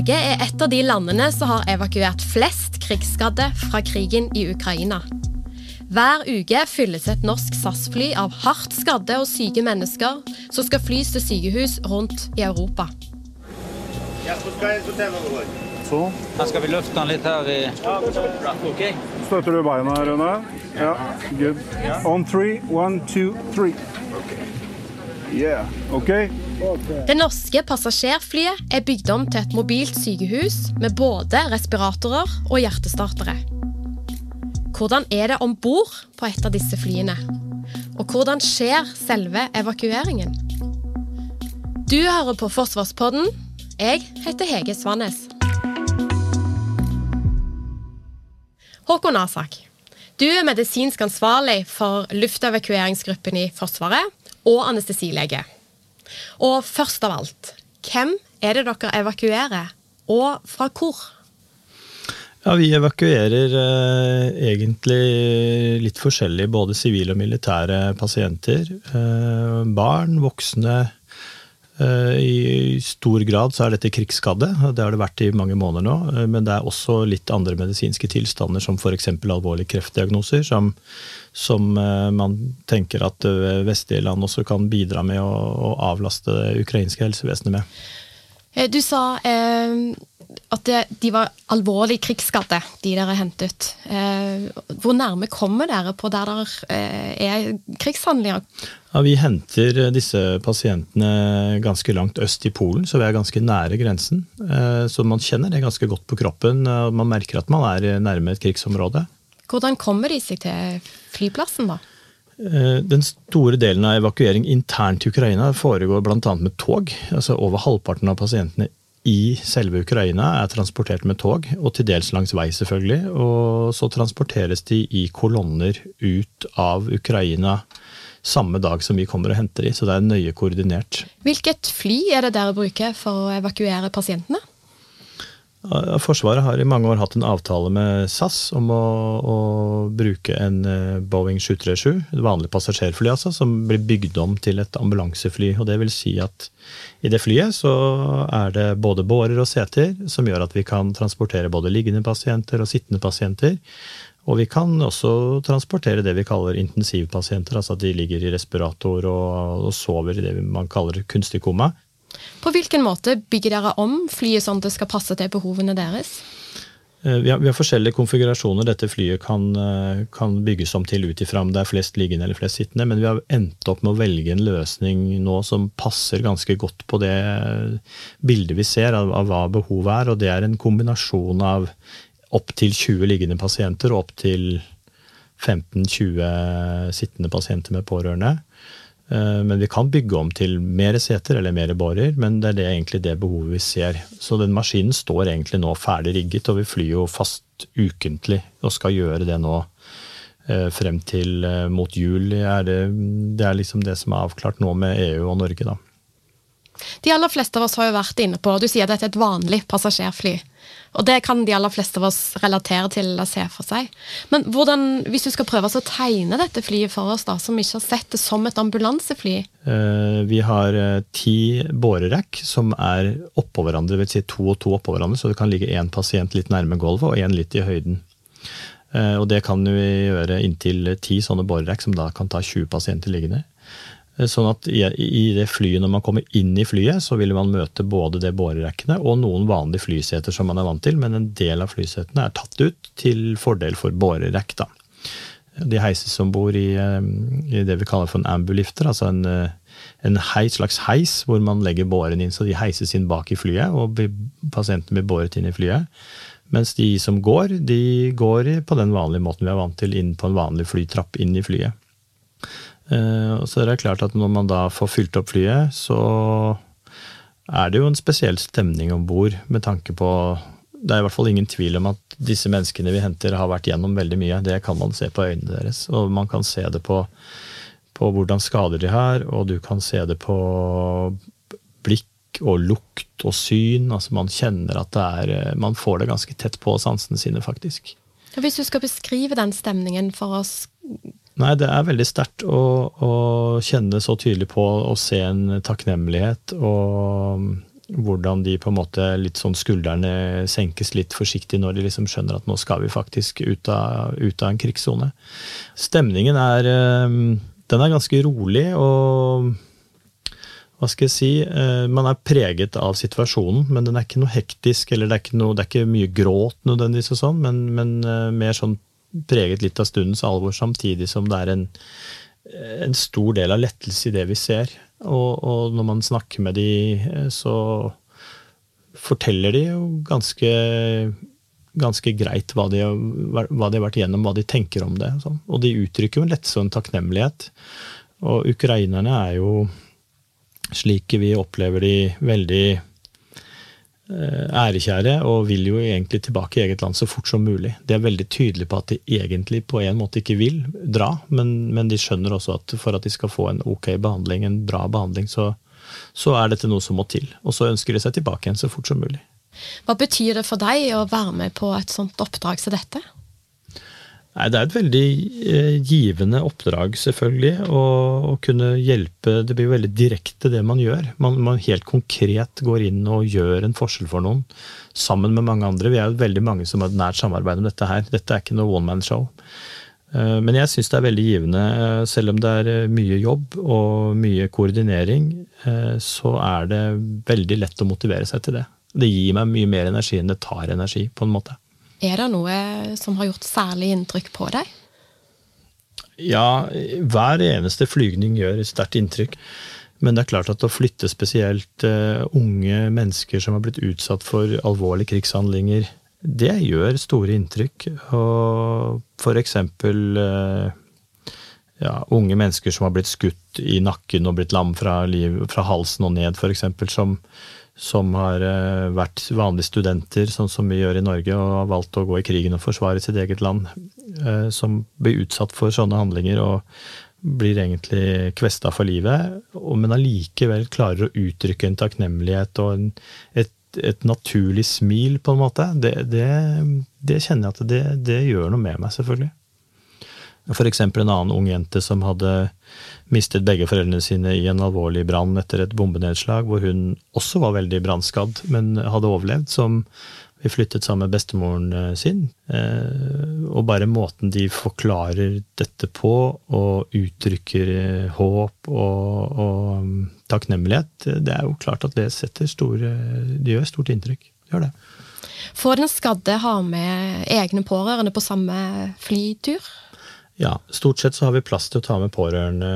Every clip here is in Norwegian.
Norge er et av de landene som har evakuert flest krigsskadde fra krigen i Ukraina. Hver uke fylles et norsk SAS-fly av hardt skadde og syke mennesker som skal flys til sykehus rundt i Europa. Så. Da skal vi løfte den litt her i okay. Støtter du beina, Rune? Ja. Good. On three. One, two, three. Yeah. Okay. Det norske passasjerflyet er bygd om til et mobilt sykehus med både respiratorer og hjertestartere. Hvordan er det om bord på et av disse flyene? Og hvordan skjer selve evakueringen? Du hører på Forsvarspodden. Jeg heter Hege Svannes. Håkon Asak, du er medisinsk ansvarlig for luftevakueringsgruppen i Forsvaret og anestesilege. Og først av alt, hvem er det dere evakuerer, og fra hvor? Ja, Vi evakuerer eh, egentlig litt forskjellig, både sivile og militære pasienter. Eh, barn, voksne. Eh, I stor grad så er dette krigsskadde, det har det vært i mange måneder nå. Eh, men det er også litt andre medisinske tilstander, som f.eks. alvorlige kreftdiagnoser, som, som eh, man tenker at vestlige land også kan bidra med å, å avlaste det ukrainske helsevesenet med. Du sa eh, at de var alvorlig krigsskadde, de dere hentet. Eh, hvor nærme kommer dere på der det er krigshandlinger? Ja, Vi henter disse pasientene ganske langt øst i Polen, så vi er ganske nære grensen. Eh, Så man kjenner det ganske godt på kroppen, og man merker at man er nærme et krigsområde. Hvordan kommer de seg til flyplassen, da? Eh, Den store delen av evakuering internt i Ukraina foregår bl.a. med tog. Altså Over halvparten av pasientene i selve Ukraina er transportert med tog, og til dels langs vei, selvfølgelig. Og så transporteres de i kolonner ut av Ukraina samme dag som vi kommer og henter de, så det er nøye koordinert. Hvilket fly er det dere bruker for å evakuere pasientene? Forsvaret har i mange år hatt en avtale med SAS om å, å bruke en eh, Boeing 737, et vanlig passasjerfly altså, som blir bygd om til et ambulansefly. og Det vil si at i det flyet så er det både bårer og seter som gjør at vi kan transportere både liggende pasienter og sittende pasienter. Og vi kan også transportere det vi kaller intensivpasienter, altså at de ligger i respirator og, og sover i det man kaller kunstig koma. På hvilken måte bygger dere om flyet sånn at det skal passe til behovene deres? Eh, Vi har, vi har forskjellige konfigurasjoner dette flyet kan, eh, kan bygges om til ut ifra om det er flest liggende eller flest sittende, men vi har endt opp med å velge en løsning nå som passer ganske godt på det bildet vi ser av, av hva behovet er, og det er en kombinasjon av opptil 20 liggende pasienter og opptil 15-20 sittende pasienter med pårørende. Eh, Men vi kan bygge om til mer seter eller mer borer, men det er det, egentlig det behovet vi ser. Så den maskinen står egentlig nå ferdig rigget, og vi flyr jo fast ukentlig og skal gjøre det nå eh, frem til eh, mot jul. Er det, det er liksom det som er avklart nå med EU og Norge, da. De aller fleste av oss har jo vært inne på, du sier at dette er et vanlig passasjerfly. Og det kan de aller fleste av oss relatere til eller se for seg. Men hvordan, hvis du skal prøve å tegne dette flyet for oss, da, som ikke har sett det som et ambulansefly, Eh, Vi har eh, ti bårerekk som er oppå hverandre, vil si to og to oppå hverandre, så det kan ligge én pasient litt nærme gulvet og én litt i høyden. Eh, Og det kan vi gjøre inntil ti sånne bårerekk, som da kan ta 20 pasienter liggende. Eh, Sånn at i det flyet, når man kommer inn i flyet, så vil man møte både det bårerekkene og noen vanlige flyseter som man er vant til, men en del av flysetene er tatt ut til fordel for bårerekk. da. De heises om bord i, eh, i det vi kaller for en ambulifter, altså en, eh, en heis, slags heis hvor man legger båren inn, så de heises inn bak i flyet, og pasienten blir båret inn i flyet. Mens de som går, de går på den vanlige måten vi er vant til, inn på en vanlig flytrapp inn i flyet. Eh, og så er det klart at når man da får fylt opp flyet, så er det jo en spesiell stemning om bord med tanke på det er i hvert fall ingen tvil om at disse menneskene vi henter, har vært gjennom veldig mye. Det kan man se på øynene deres. Og man kan se det på, på hvordan skader de har, og du kan se det på blikk og lukt og syn. Altså man kjenner at det er eh, Man får det ganske tett på sansene sine, faktisk. Hvis du skal beskrive den stemningen for oss Nei, det er veldig sterkt å, å, kjenne så tydelig på og se en takknemlighet og hvordan de på en måte litt sånn skuldrene senkes litt forsiktig når de liksom skjønner at nå skal vi faktisk ut av, ut av en krigssone. Stemningen er eh, Den er ganske rolig og hva skal jeg si, eh, Man er preget av situasjonen, men den er ikke noe hektisk. eller Det er ikke, noe, det er ikke mye gråt nødvendigvis, og sånn, men, men eh, mer sånn preget litt av stundens alvor, samtidig som det er en, en stor del av lettelse i det vi ser. Og, og, når man snakker med de, eh, så forteller de jo ganske, ganske greit hva de, hva de, har vært igjennom, hva de tenker om det. Og, Og de uttrykker jo en lettelse og en takknemlighet. Og ukrainerne er jo, slik vi opplever de, veldig ærekjære og vil jo egentlig tilbake i eget land så fort som mulig. De er veldig tydelige på at de egentlig på en måte ikke vil dra, men, men de skjønner også at for at de skal få en ok behandling, en bra behandling, så, så er dette noe som må til. Og så ønsker de seg tilbake igjen så fort som mulig. Hva betyr det for deg å være med på et sånt oppdrag som dette? Nei, Det er et veldig eh, givende oppdrag, selvfølgelig. Å, kunne hjelpe Det blir jo veldig direkte, det man gjør. Man, man, helt konkret går inn og gjør en forskjell for noen. Sammen med mange andre. Vi er jo veldig mange som har et nært samarbeid om dette her. Dette er ikke noe one man show. Eh, men jeg syns det er veldig givende. Eh, selv om det er mye jobb og mye koordinering, så er det veldig lett å motivere seg til det. Det gir meg mye mer energi enn det tar energi, på en måte. Er det noe som har gjort særlig inntrykk på deg? Ja, hver eneste flygning gjør et sterkt inntrykk. Men det er klart at å flytte spesielt uh, unge mennesker som har blitt utsatt for alvorlige krigshandlinger, det gjør store inntrykk. Og for eksempel uh, ja, unge mennesker som har blitt skutt i nakken og blitt lam fra, liv, fra halsen og ned, f.eks. Som, som har eh, vært vanlige studenter, sånn som vi gjør i Norge, og har valgt å gå i krigen og forsvare sitt eget land, eh, som blir utsatt for sånne handlinger og blir egentlig kvesta for livet, men allikevel klarer å uttrykke en takknemlighet og en, et, et, naturlig smil, på en måte. Det, det, det kjenner jeg at det, det gjør noe med meg, selvfølgelig. F.eks. en annen ung jente som hadde mistet begge foreldrene sine i en alvorlig brann etter et bombenedslag, hvor hun også var veldig brannskadd, men hadde overlevd, som vi flyttet sammen med bestemoren eh, sin. Eh, og bare måten de forklarer dette på, og uttrykker eh, håp og, og mm, takknemlighet, det er jo klart at det setter store Det gjør stort inntrykk. Gjør det. Får den skadde ha med egne pårørende på samme flytur? Ja, stort sett så har vi plass til å ta med pårørende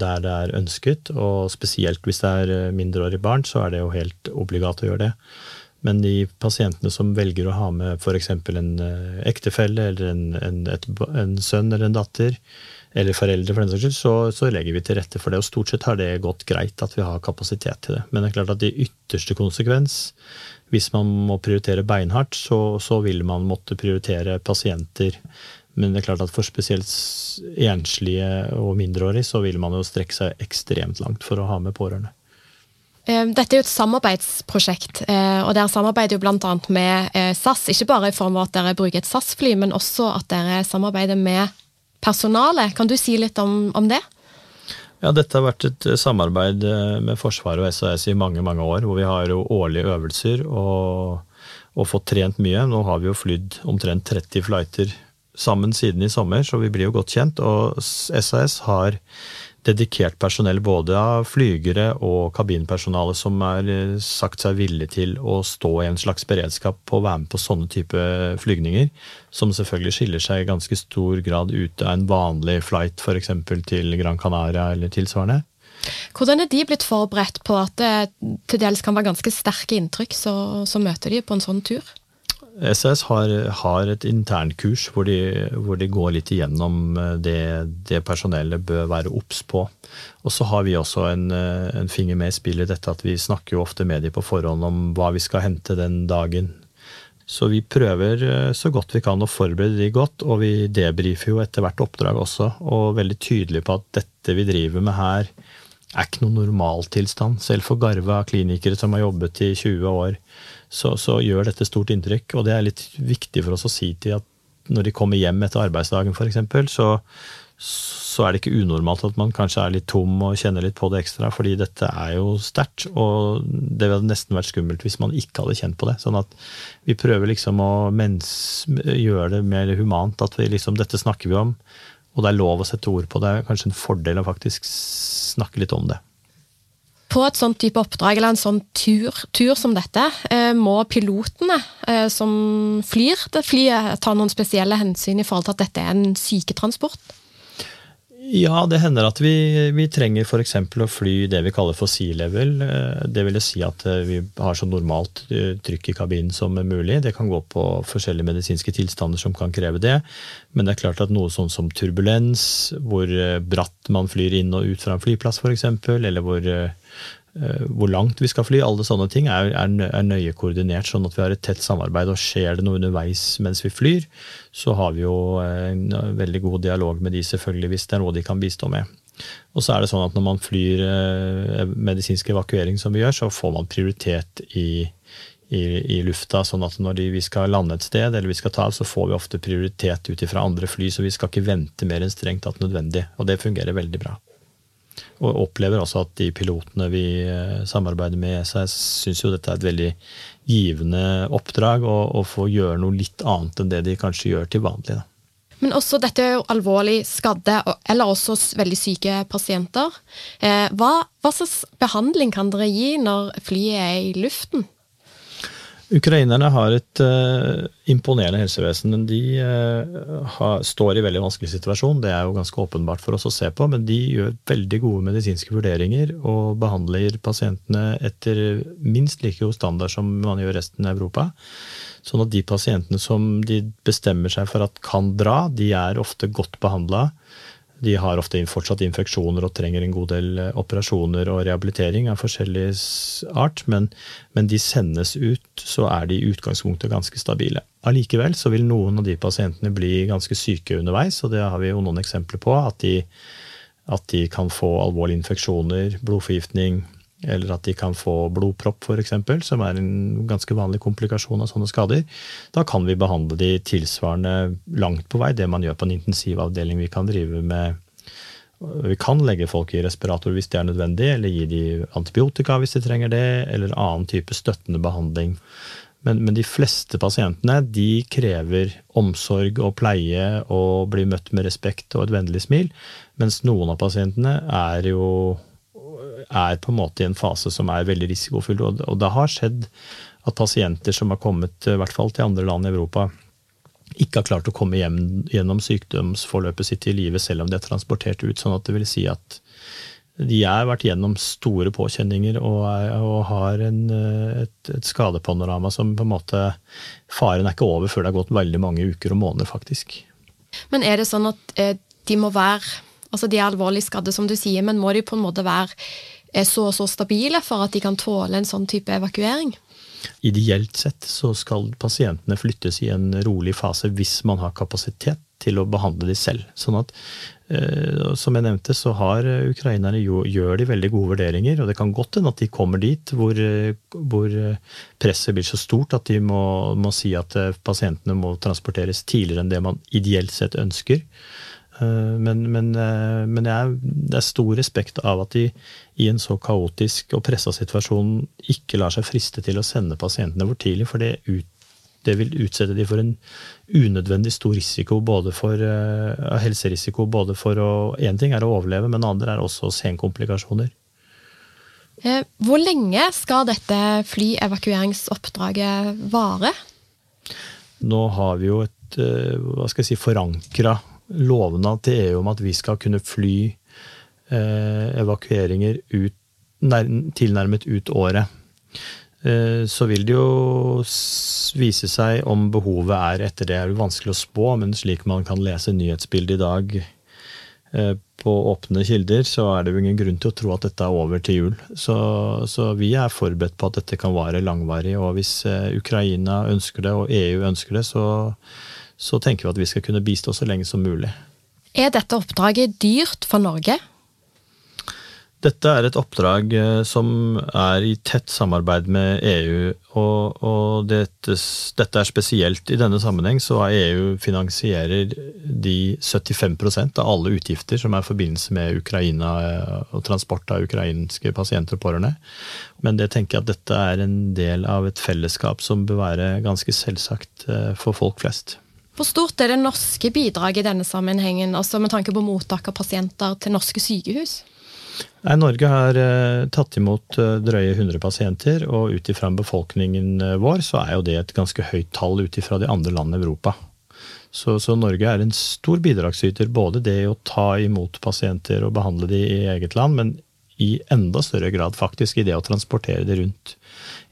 der det er ønsket. Og spesielt hvis det er eh, mindreårige barn, så er det jo helt obligat å gjøre det. Men de pasientene som velger å ha med f.eks. en eh, ektefelle eller en, en, et, en, sønn eller en datter, eller foreldre for den saks skyld, så, så, legger vi til rette for det. Og stort sett har det gått greit at vi har kapasitet til det. Men det er klart at i ytterste konsekvens, hvis man må prioritere beinhardt, så, så vil man måtte prioritere pasienter men det er klart at for spesielt enslige og mindreårige så vil man jo strekke seg ekstremt langt for å ha med pårørende. Eh, dette er jo et samarbeidsprosjekt, eh, og dere samarbeider jo bl.a. med eh, SAS. Ikke bare i form av at dere bruker et SAS-fly, men også at dere samarbeider med personalet. Kan du si litt om, om det? Ja, Dette har vært et samarbeid med Forsvaret og SAS i mange mange år, hvor vi har jo årlige øvelser og, og fått trent mye. Nå har vi jo flydd omtrent 30 flighter sammen siden i sommer, så vi blir jo godt kjent. Og SAS har dedikert personell både av flygere og kabinpersonale som er eh, sagt seg villig til å stå i en slags beredskap på å være med på sånne type flygninger, som selvfølgelig skiller seg i ganske stor grad ut av en vanlig flight f.eks. til Gran Canaria eller tilsvarende. Hvordan er de blitt forberedt på at det til dels kan være ganske sterke inntrykk, så, så møter de på en sånn tur? SAS har, har et internkurs hvor de, hvor de går litt igjennom eh, det, det personellet bør være obs på. Og så har vi også en, eh, en, finger med i spillet dette at vi snakker jo ofte med de på forhånd om hva vi skal hente den dagen. Så vi prøver eh, så godt vi kan å forberede de godt, og vi debrifer jo etter hvert oppdrag også, og veldig tydelig på at dette vi driver med her, er ikke noen normaltilstand. Selv for garva klinikere som har jobbet i 20 år, så, så gjør dette stort inntrykk. Og det er litt viktig for oss å si til at når de kommer hjem etter arbeidsdagen f.eks., så, så er det ikke unormalt at man kanskje er litt tom og kjenner litt på det ekstra, fordi dette er jo sterkt. Og det hadde nesten vært skummelt hvis man ikke hadde kjent på det. Sånn at vi prøver liksom å gjøre det mer humant. At vi liksom, dette snakker vi om, og det er lov å sette ord på det. er kanskje en fordel å faktisk snakke litt om det. På et sånt type oppdrag eller en sånn tur, tur som dette, eh, må pilotene eh, som flyr det flyet, ta noen spesielle hensyn i forhold til at dette er en syketransport? Ja, det hender at vi, vi trenger f.eks. å fly det vi kaller for sea-level. Det vil si at vi har så normalt trykk i kabinen som mulig. Det kan gå på forskjellige medisinske tilstander som kan kreve det. Men det er klart at noe sånn som turbulens, hvor bratt man flyr inn og ut fra en flyplass f.eks., eller hvor Eh, hvor langt vi skal fly. Alle sånne ting er, er, nøye koordinert, sånn at vi har et tett samarbeid. Og skjer det noe underveis mens vi flyr, så har vi jo en veldig god dialog med de selvfølgelig, hvis det er noe de kan bistå med. Og så er det sånn at når man flyr eh, medisinsk evakuering som vi gjør, så får man prioritet i, i, i lufta. sånn at når de, vi skal lande et sted, eller vi skal ta, så får vi ofte prioritet ut ifra andre fly. Så vi skal ikke vente mer enn strengt tatt nødvendig. Og det fungerer veldig bra. Og opplever også at de pilotene vi eh, samarbeider med SAS, syns jo dette er et veldig givende oppdrag, å få gjøre noe litt annet enn det de kanskje gjør til vanlig. Da. Men også dette er jo alvorlig skadde eller også veldig syke pasienter. Eh, hva, hva slags behandling kan dere gi når flyet er i luften? Ukrainerne har et uh, imponerende helsevesen. men De uh, har, står i veldig vanskelig situasjon, det er jo ganske åpenbart for oss å se på, men de gjør veldig gode medisinske vurderinger og behandler pasientene etter minst like god standard som man gjør resten av Europa. Sånn at de pasientene som de bestemmer seg for at kan dra, de er ofte godt behandla. De har ofte fortsatt infeksjoner og trenger en god del eh, operasjoner og rehabilitering av forskjellig art, men, men de sendes ut, så er de i utgangspunktet ganske stabile. Allikevel så vil noen av de pasientene bli ganske syke underveis, og det har vi jo noen eksempler på. At de, at de kan få alvorlige infeksjoner, blodforgiftning, eller at de kan få blodpropp f.eks., som er en ganske vanlig komplikasjon av sånne skader. Da kan vi behandle de tilsvarende langt på vei det man gjør på en intensivavdeling. Vi kan drive med vi kan legge folk i respirator hvis det er nødvendig, eller gi de antibiotika hvis de trenger det, eller annen type støttende behandling. Men, men, de fleste pasientene de krever omsorg og pleie og blir møtt med respekt og et vennlig smil, mens noen av pasientene er jo er på en måte i en fase som er veldig risikofull. Og det har skjedd at pasienter som har kommet i hvert fall til andre land i Europa, ikke har klart å komme hjem gjennom sykdomsforløpet sitt i live selv om de er transportert ut. sånn at det vil si at de har vært gjennom store påkjenninger og, er, og har en, et, et, skadepanorama som på en måte Faren er ikke over før det har gått veldig mange uker og måneder, faktisk. Men er det sånn at eh, de må være Altså de er alvorlig skadde, som du sier, men må de på en måte være er så og så stabile for at de kan tåle en sånn type evakuering? Ideelt sett så skal pasientene flyttes i en rolig fase hvis man har kapasitet til å behandle de selv. Sånn at, eh, som jeg nevnte, så har ukrainerne jo, gjør de veldig gode vurderinger. Og det kan godt hende at de kommer dit hvor, hvor, presset blir så stort at de må, må si at eh, pasientene må transporteres tidligere enn det man ideelt sett ønsker. Eh, men, men, eh, men jeg, det er stor respekt av at de i en så kaotisk og pressa situasjon ikke lar seg friste til å sende pasientene for tidlig, for det, ut, det vil utsette de for en unødvendig stor risiko, både for uh, helserisiko. både for å, Én ting er å overleve, men andre er også senkomplikasjoner. Hvor lenge skal dette flyevakueringsoppdraget vare? Nå har vi jo et hva skal jeg si, forankra lovnad til EU om at vi skal kunne fly eh, evakueringer ut, nær, tilnærmet ut året. Eh, så vil det jo vise seg om behovet er etter det. er vanskelig å spå, men slik man kan lese nyhetsbildet i dag, eh, på åpne kilder, så er det jo ingen grunn til å tro at dette er over til jul. Så, så vi er forberedt på at dette kan vare langvarig. Og hvis eh, Ukraina ønsker det, og EU ønsker det, så, så tenker vi at vi skal kunne bistå så lenge som mulig. Er dette oppdraget dyrt for Norge? Dette er et oppdrag eh, som er i tett samarbeid med EU, og, og dette, dette, er spesielt i denne sammenheng, så EU finansierer de 75% av alle utgifter som er i forbindelse med Ukraina eh, og transport av ukrainske pasienter og pårørende. Men det tenker jeg at dette er en del av et fellesskap som bør være ganske selvsagt eh, for folk flest. Hvor stort er det norske bidraget i denne sammenhengen, altså med tanke på mottak av pasienter til norske sykehus? Nei, Norge har uh, tatt imot uh, drøye 100 pasienter, og ut ifra befolkningen uh, vår, så er jo det et ganske høyt tall ut ifra de andre landene i Europa. Så, så, Norge er en stor bidragsyter, både det å ta imot pasienter og behandle de i eget land, men i enda større grad faktisk i det å transportere det rundt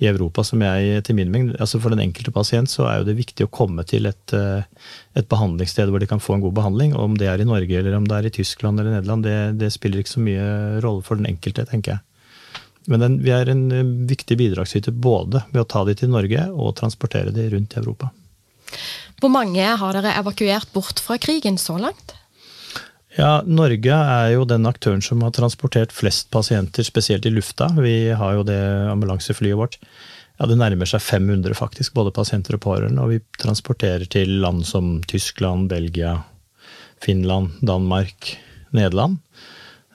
i Europa, som jeg til min mengd, altså For den enkelte pasient så er jo det viktig å komme til et, eh, et behandlingssted hvor de kan få en god behandling. og Om det er i Norge eller om det er i Tyskland eller Nederland, det, det spiller ikke så mye rolle for den enkelte, tenker jeg. Men den, vi er en eh, viktig bidragsyter både ved å ta de til Norge og transportere de rundt i Europa. Hvor mange har dere evakuert bort fra krigen så langt? Ja, Norge er jo den aktøren som har transportert flest pasienter, spesielt i lufta. Vi har jo det ambulanseflyet vårt. Ja, Det nærmer seg 500, faktisk, både pasienter og pårørende. Og vi transporterer til land som Tyskland, Belgia, Finland, Danmark, Nederland.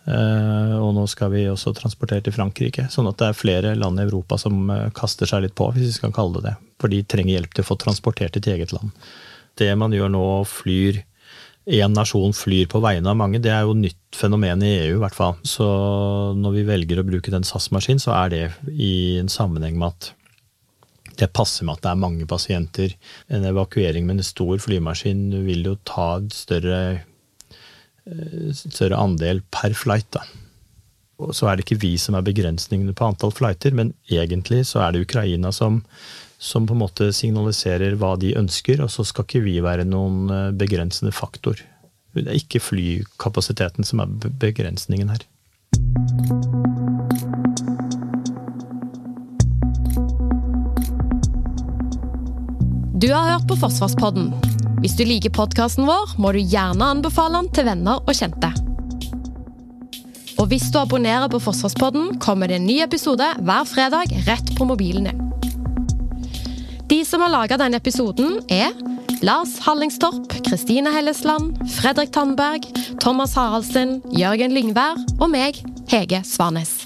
Eh, og nå skal vi også transportere til Frankrike. Sånn at det er flere land i Europa som eh, kaster seg litt på, hvis vi skal kalle det det. For de trenger hjelp til å få transportert til eget land. Det man gjør nå, flyr én nasjon flyr på vegne av mange, det er jo nytt fenomen i EU, i hvert fall. Så når vi velger å bruke den SAS-maskinen, så er det i en sammenheng med at det passer med at det er mange pasienter. En evakuering med en stor flymaskin vil jo ta en større, eh, større andel per flight. da. Og så er det ikke vi som er begrensningene på antall flighter, men egentlig så er det Ukraina som som på en måte signaliserer hva de ønsker, og så skal ikke vi være noen eh, begrensende faktor. Det er ikke flykapasiteten som er begrensningen her. Du har hørt på Forsvarspodden. Hvis du liker podkasten vår, må du gjerne anbefale den til venner og kjente. Og hvis du abonnerer på Forsvarspodden, kommer det en ny episode hver fredag rett på mobilen din. Som har laga denne episoden, er Lars Hallingstorp, Kristine Hellesland, Fredrik Tandberg, Thomas Haraldsen, Jørgen Lyngvær og meg, Hege Svanes.